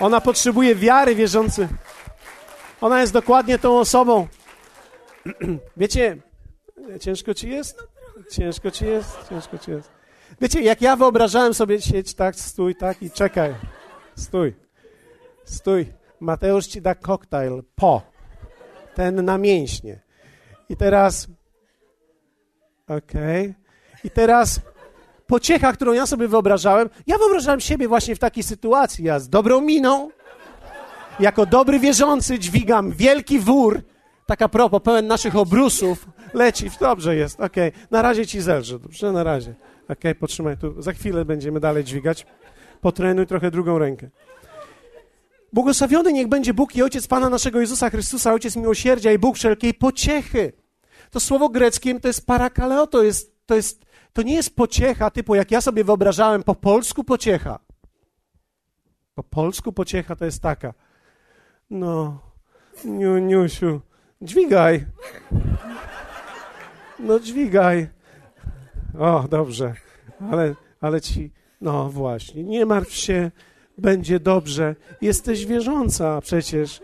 [SPEAKER 1] Ona potrzebuje wiary wierzący. Ona jest dokładnie tą osobą. [clears throat] Wiecie, ciężko ci jest? Ciężko ci jest? Ciężko ci jest. Wiecie, jak ja wyobrażałem sobie sieć tak, stój tak i czekaj. Stój. Stój. Mateusz ci da koktajl po. Ten na mięśnie. I teraz. Okej. Okay. I teraz pociecha, którą ja sobie wyobrażałem. Ja wyobrażałem siebie właśnie w takiej sytuacji. Ja z dobrą miną, jako dobry wierzący, dźwigam wielki wór. Taka propos, pełen naszych obrusów. Leci, dobrze jest, okej. Okay. Na razie ci zelżę, dobrze? Na razie. Okej, okay, potrzymaj tu. Za chwilę będziemy dalej dźwigać. Potrenuj trochę drugą rękę. Błogosławiony niech będzie Bóg i Ojciec Pana naszego Jezusa Chrystusa, Ojciec miłosierdzia i Bóg wszelkiej pociechy. To słowo greckie to jest parakaleo, to, jest, to, jest, to nie jest pociecha typu, jak ja sobie wyobrażałem, po polsku pociecha. Po polsku pociecha to jest taka. No, niu, niusiu, dźwigaj. No dźwigaj. O, dobrze. Ale, ale ci, no właśnie, nie martw się, będzie dobrze. Jesteś wierząca przecież.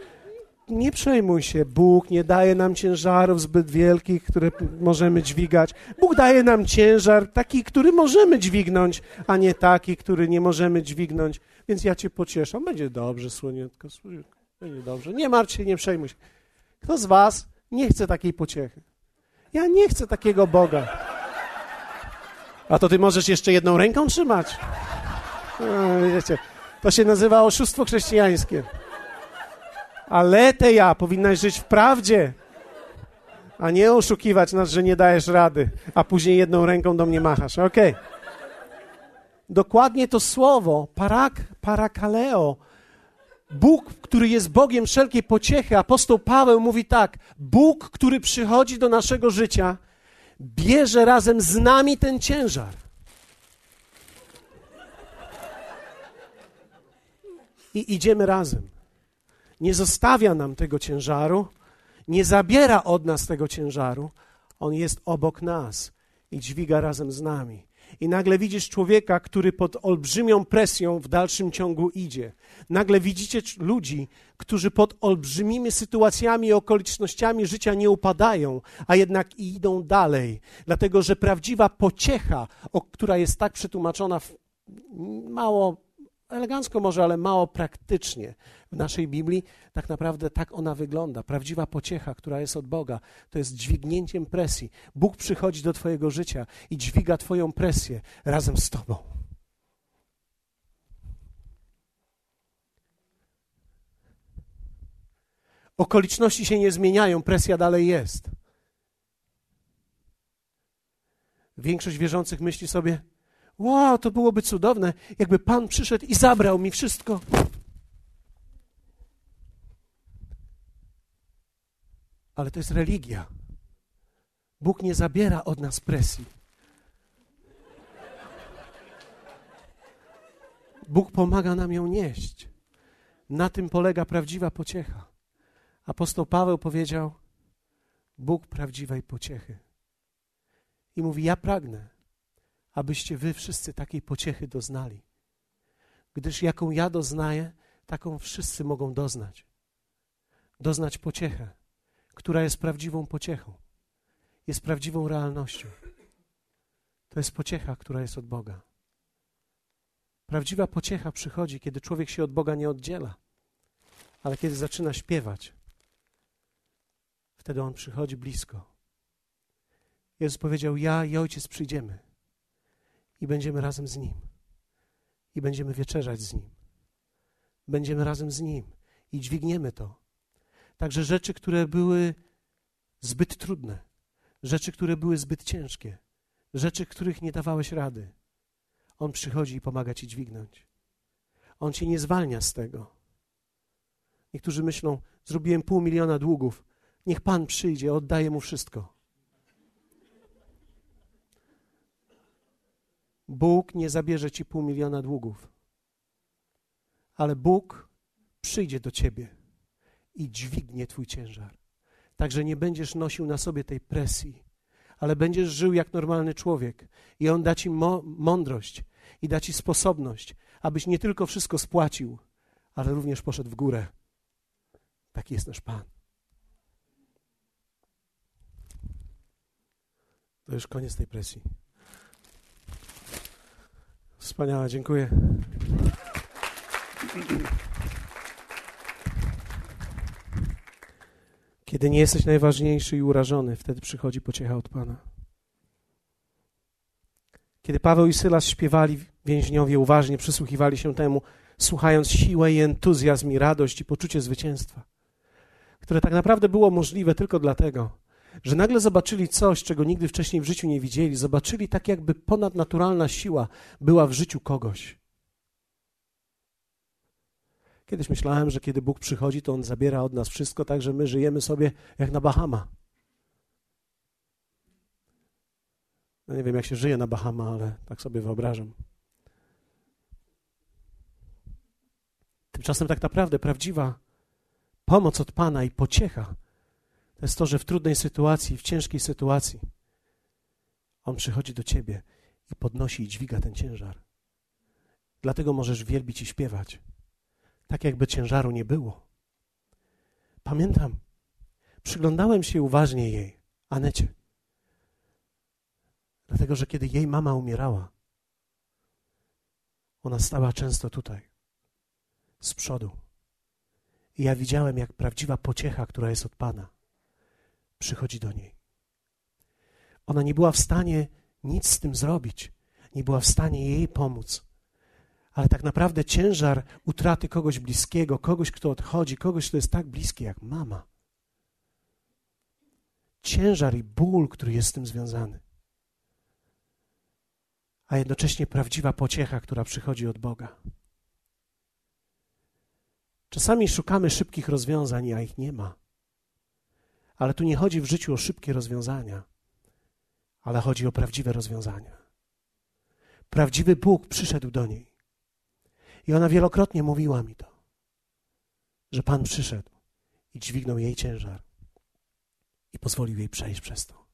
[SPEAKER 1] Nie przejmuj się. Bóg nie daje nam ciężarów zbyt wielkich, które możemy dźwigać. Bóg daje nam ciężar taki, który możemy dźwignąć, a nie taki, który nie możemy dźwignąć. Więc ja cię pocieszę. Będzie dobrze, słoniutko, słoniutko. Będzie dobrze. Nie martw się, nie przejmuj się. Kto z was nie chce takiej pociechy? Ja nie chcę takiego Boga. A to ty możesz jeszcze jedną ręką trzymać. No, wiecie, to się nazywa oszustwo chrześcijańskie. Ale te ja powinnaś żyć w prawdzie, a nie oszukiwać nas, że nie dajesz rady, a później jedną ręką do mnie machasz. Okej. Okay. Dokładnie to słowo, parak, parakaleo, Bóg, który jest Bogiem wszelkiej pociechy, apostoł Paweł mówi tak: Bóg, który przychodzi do naszego życia, bierze razem z nami ten ciężar. I idziemy razem. Nie zostawia nam tego ciężaru, nie zabiera od nas tego ciężaru. On jest obok nas i dźwiga razem z nami. I nagle widzisz człowieka, który pod olbrzymią presją w dalszym ciągu idzie. Nagle widzicie ludzi, którzy pod olbrzymimi sytuacjami i okolicznościami życia nie upadają, a jednak idą dalej. Dlatego, że prawdziwa pociecha, która jest tak przetłumaczona w mało elegancko może, ale mało praktycznie w naszej Biblii, tak naprawdę tak ona wygląda. Prawdziwa pociecha, która jest od Boga, to jest dźwignięciem presji. Bóg przychodzi do Twojego życia i dźwiga Twoją presję razem z Tobą. Okoliczności się nie zmieniają, presja dalej jest. Większość wierzących myśli sobie, Wow, to byłoby cudowne, jakby Pan przyszedł i zabrał mi wszystko. Ale to jest religia. Bóg nie zabiera od nas presji. Bóg pomaga nam ją nieść. Na tym polega prawdziwa pociecha. Apostoł Paweł powiedział: Bóg prawdziwej pociechy. I mówi: Ja pragnę, abyście wy wszyscy takiej pociechy doznali. Gdyż jaką ja doznaję, taką wszyscy mogą doznać. Doznać pociechę, która jest prawdziwą pociechą, jest prawdziwą realnością. To jest pociecha, która jest od Boga. Prawdziwa pociecha przychodzi, kiedy człowiek się od Boga nie oddziela, ale kiedy zaczyna śpiewać, wtedy on przychodzi blisko. Jezus powiedział: Ja i ojciec przyjdziemy i będziemy razem z Nim. I będziemy wieczerzać z Nim. Będziemy razem z Nim i dźwigniemy to. Także rzeczy, które były zbyt trudne, rzeczy, które były zbyt ciężkie, rzeczy, których nie dawałeś rady, On przychodzi i pomaga ci dźwignąć. On cię nie zwalnia z tego. Niektórzy myślą, zrobiłem pół miliona długów, niech Pan przyjdzie, oddaję Mu wszystko. Bóg nie zabierze ci pół miliona długów, ale Bóg przyjdzie do ciebie i dźwignie twój ciężar. Także nie będziesz nosił na sobie tej presji, ale będziesz żył jak normalny człowiek i On da ci mądrość i da ci sposobność, abyś nie tylko wszystko spłacił, ale również poszedł w górę. Taki jest nasz Pan. To już koniec tej presji. Wspaniałe, dziękuję. Kiedy nie jesteś najważniejszy i urażony, wtedy przychodzi pociecha od Pana. Kiedy Paweł i Sylas śpiewali, więźniowie uważnie przysłuchiwali się temu, słuchając siłę i entuzjazm i radość i poczucie zwycięstwa, które tak naprawdę było możliwe tylko dlatego, że nagle zobaczyli coś, czego nigdy wcześniej w życiu nie widzieli. Zobaczyli tak, jakby ponadnaturalna siła była w życiu kogoś. Kiedyś myślałem, że kiedy Bóg przychodzi, to On zabiera od nas wszystko, tak że my żyjemy sobie jak na Bahama. No nie wiem, jak się żyje na Bahama, ale tak sobie wyobrażam. Tymczasem tak naprawdę prawdziwa pomoc od Pana i pociecha to jest to, że w trudnej sytuacji, w ciężkiej sytuacji On przychodzi do ciebie i podnosi i dźwiga ten ciężar. Dlatego możesz wielbić i śpiewać, tak jakby ciężaru nie było. Pamiętam, przyglądałem się uważnie jej, Anecie. Dlatego, że kiedy jej mama umierała, ona stała często tutaj, z przodu. I ja widziałem, jak prawdziwa pociecha, która jest od Pana, przychodzi do niej. Ona nie była w stanie nic z tym zrobić, nie była w stanie jej pomóc. Ale tak naprawdę ciężar utraty kogoś bliskiego, kogoś, kto odchodzi, kogoś, kto jest tak bliski jak mama. Ciężar i ból, który jest z tym związany a jednocześnie prawdziwa pociecha, która przychodzi od Boga. Czasami szukamy szybkich rozwiązań, a ich nie ma. Ale tu nie chodzi w życiu o szybkie rozwiązania, ale chodzi o prawdziwe rozwiązania. Prawdziwy Bóg przyszedł do niej. I ona wielokrotnie mówiła mi to, że Pan przyszedł i dźwignął jej ciężar i pozwolił jej przejść przez to.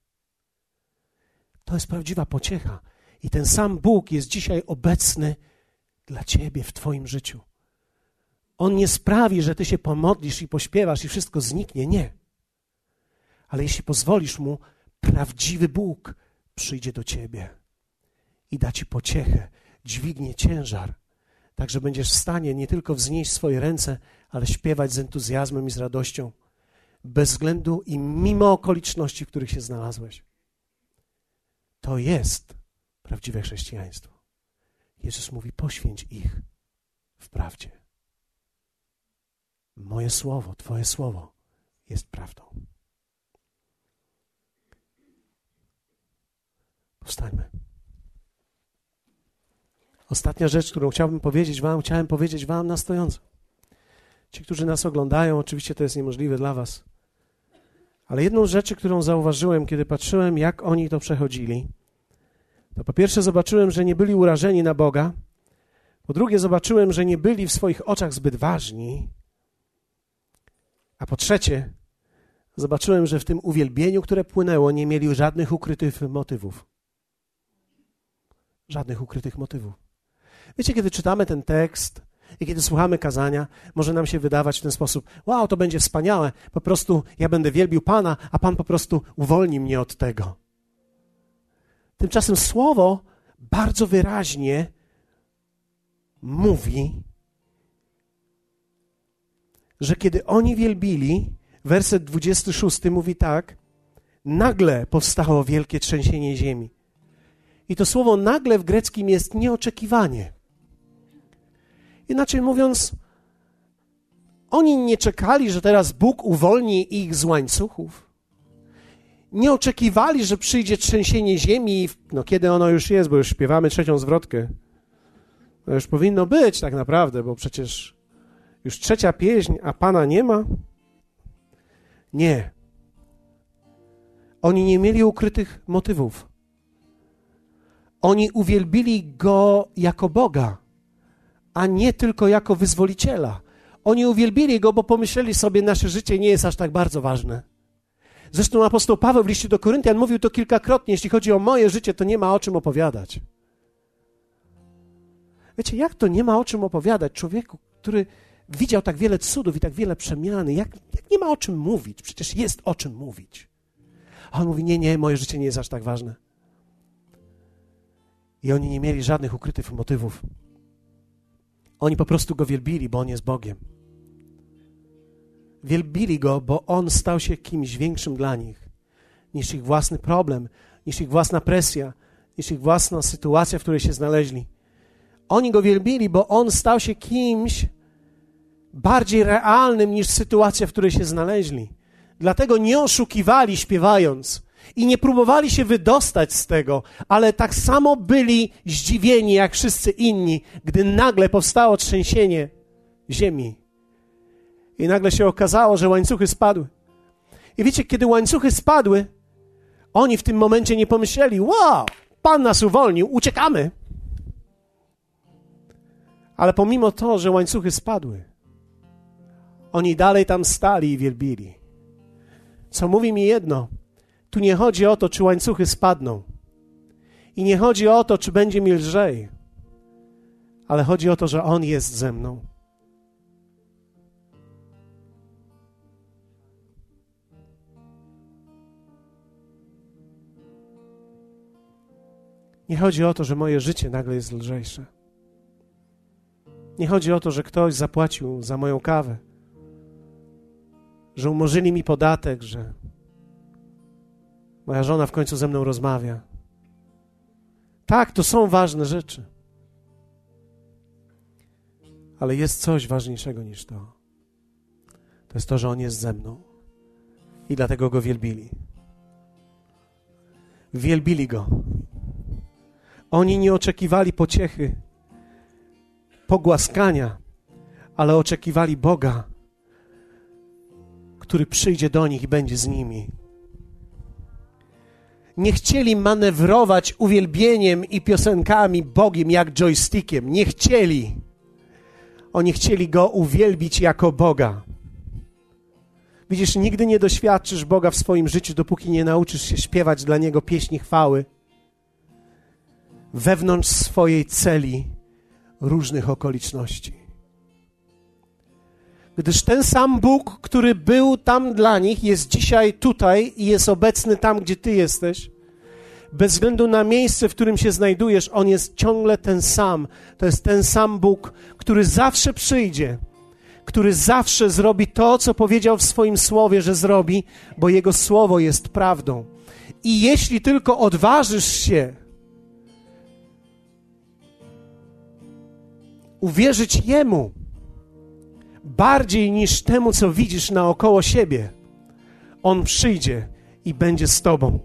[SPEAKER 1] To jest prawdziwa pociecha, i ten sam Bóg jest dzisiaj obecny dla ciebie w Twoim życiu. On nie sprawi, że Ty się pomodlisz i pośpiewasz i wszystko zniknie. Nie. Ale jeśli pozwolisz Mu, prawdziwy Bóg przyjdzie do Ciebie i da Ci pociechę, dźwignie ciężar, tak że będziesz w stanie nie tylko wznieść swoje ręce, ale śpiewać z entuzjazmem i z radością, bez względu i mimo okoliczności, w których się znalazłeś. To jest prawdziwe chrześcijaństwo. Jezus mówi: poświęć ich w prawdzie. Moje słowo, Twoje słowo jest prawdą. Powstańmy. Ostatnia rzecz, którą chciałbym powiedzieć Wam, chciałem powiedzieć Wam na stojąco. Ci, którzy nas oglądają, oczywiście to jest niemożliwe dla Was. Ale jedną z rzeczy, którą zauważyłem, kiedy patrzyłem, jak oni to przechodzili, to po pierwsze zobaczyłem, że nie byli urażeni na Boga. Po drugie zobaczyłem, że nie byli w swoich oczach zbyt ważni. A po trzecie zobaczyłem, że w tym uwielbieniu, które płynęło, nie mieli żadnych ukrytych motywów. Żadnych ukrytych motywów. Wiecie, kiedy czytamy ten tekst i kiedy słuchamy kazania, może nam się wydawać w ten sposób: Wow, to będzie wspaniałe, po prostu ja będę wielbił Pana, a Pan po prostu uwolni mnie od tego. Tymczasem słowo bardzo wyraźnie mówi, że kiedy oni wielbili, werset 26 mówi tak: nagle powstało wielkie trzęsienie ziemi. I to słowo nagle w greckim jest nieoczekiwanie. Inaczej mówiąc, oni nie czekali, że teraz Bóg uwolni ich z łańcuchów nie oczekiwali, że przyjdzie trzęsienie ziemi, no kiedy ono już jest, bo już śpiewamy trzecią zwrotkę. To już powinno być tak naprawdę, bo przecież już trzecia pieśń, a Pana nie ma. Nie. Oni nie mieli ukrytych motywów. Oni uwielbili Go jako Boga, a nie tylko jako wyzwoliciela. Oni uwielbili Go, bo pomyśleli sobie, nasze życie nie jest aż tak bardzo ważne. Zresztą apostoł Paweł w liście do Koryntian mówił to kilkakrotnie. Jeśli chodzi o moje życie, to nie ma o czym opowiadać. Wiecie, jak to nie ma o czym opowiadać człowieku, który widział tak wiele cudów i tak wiele przemiany? Jak, jak nie ma o czym mówić? Przecież jest o czym mówić. A on mówi: Nie, nie, moje życie nie jest aż tak ważne. I oni nie mieli żadnych ukrytych motywów. Oni po prostu go wielbili, bo on jest Bogiem. Wielbili go, bo on stał się kimś większym dla nich niż ich własny problem, niż ich własna presja, niż ich własna sytuacja, w której się znaleźli. Oni go wielbili, bo on stał się kimś bardziej realnym niż sytuacja, w której się znaleźli. Dlatego nie oszukiwali śpiewając i nie próbowali się wydostać z tego, ale tak samo byli zdziwieni jak wszyscy inni, gdy nagle powstało trzęsienie ziemi. I nagle się okazało, że łańcuchy spadły. I wiecie, kiedy łańcuchy spadły, oni w tym momencie nie pomyśleli: Wow, Pan nas uwolnił, uciekamy. Ale pomimo to, że łańcuchy spadły, oni dalej tam stali i wielbili. Co mówi mi jedno: tu nie chodzi o to, czy łańcuchy spadną. I nie chodzi o to, czy będzie mi lżej, ale chodzi o to, że On jest ze mną. Nie chodzi o to, że moje życie nagle jest lżejsze. Nie chodzi o to, że ktoś zapłacił za moją kawę, że umorzyli mi podatek, że moja żona w końcu ze mną rozmawia. Tak, to są ważne rzeczy. Ale jest coś ważniejszego niż to. To jest to, że On jest ze mną. I dlatego Go wielbili. Wielbili Go. Oni nie oczekiwali pociechy, pogłaskania, ale oczekiwali Boga, który przyjdzie do nich i będzie z nimi. Nie chcieli manewrować uwielbieniem i piosenkami Bogiem jak joystickiem. Nie chcieli. Oni chcieli go uwielbić jako Boga. Widzisz, nigdy nie doświadczysz Boga w swoim życiu, dopóki nie nauczysz się śpiewać dla Niego pieśni chwały wewnątrz swojej celi różnych okoliczności. Gdyż ten sam Bóg, który był tam dla nich, jest dzisiaj tutaj i jest obecny tam, gdzie Ty jesteś. Bez względu na miejsce, w którym się znajdujesz, On jest ciągle ten sam. To jest ten sam Bóg, który zawsze przyjdzie, który zawsze zrobi to, co powiedział w swoim słowie, że zrobi, bo Jego słowo jest prawdą. I jeśli tylko odważysz się, uwierzyć Jemu bardziej niż temu, co widzisz naokoło siebie, On przyjdzie i będzie z Tobą.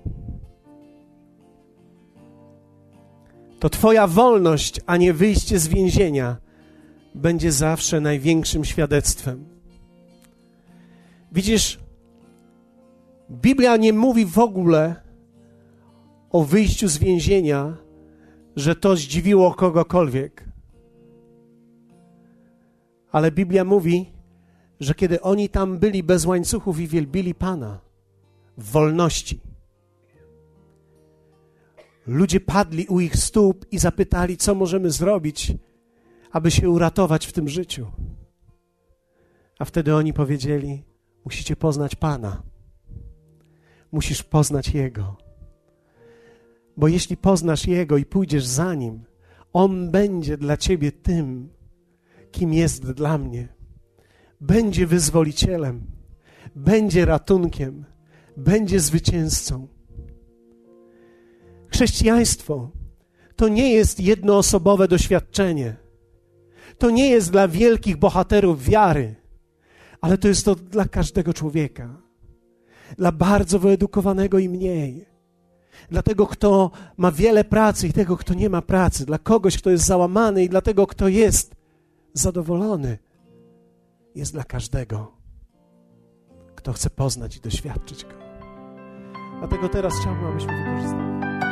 [SPEAKER 1] To Twoja wolność, a nie wyjście z więzienia, będzie zawsze największym świadectwem. Widzisz, Biblia nie mówi w ogóle o wyjściu z więzienia, że to zdziwiło kogokolwiek. Ale Biblia mówi, że kiedy oni tam byli bez łańcuchów i wielbili Pana w wolności, ludzie padli u ich stóp i zapytali, co możemy zrobić, aby się uratować w tym życiu. A wtedy oni powiedzieli: Musicie poznać Pana, musisz poznać Jego. Bo jeśli poznasz Jego i pójdziesz za Nim, On będzie dla ciebie tym, kim jest dla mnie. Będzie wyzwolicielem, będzie ratunkiem, będzie zwycięzcą. Chrześcijaństwo to nie jest jednoosobowe doświadczenie. To nie jest dla wielkich bohaterów wiary, ale to jest to dla każdego człowieka. Dla bardzo wyedukowanego i mniej. Dla tego, kto ma wiele pracy i tego, kto nie ma pracy. Dla kogoś, kto jest załamany i dla tego, kto jest zadowolony jest dla każdego, kto chce poznać i doświadczyć Go. Dlatego teraz chciałbym, abyśmy wykorzystali.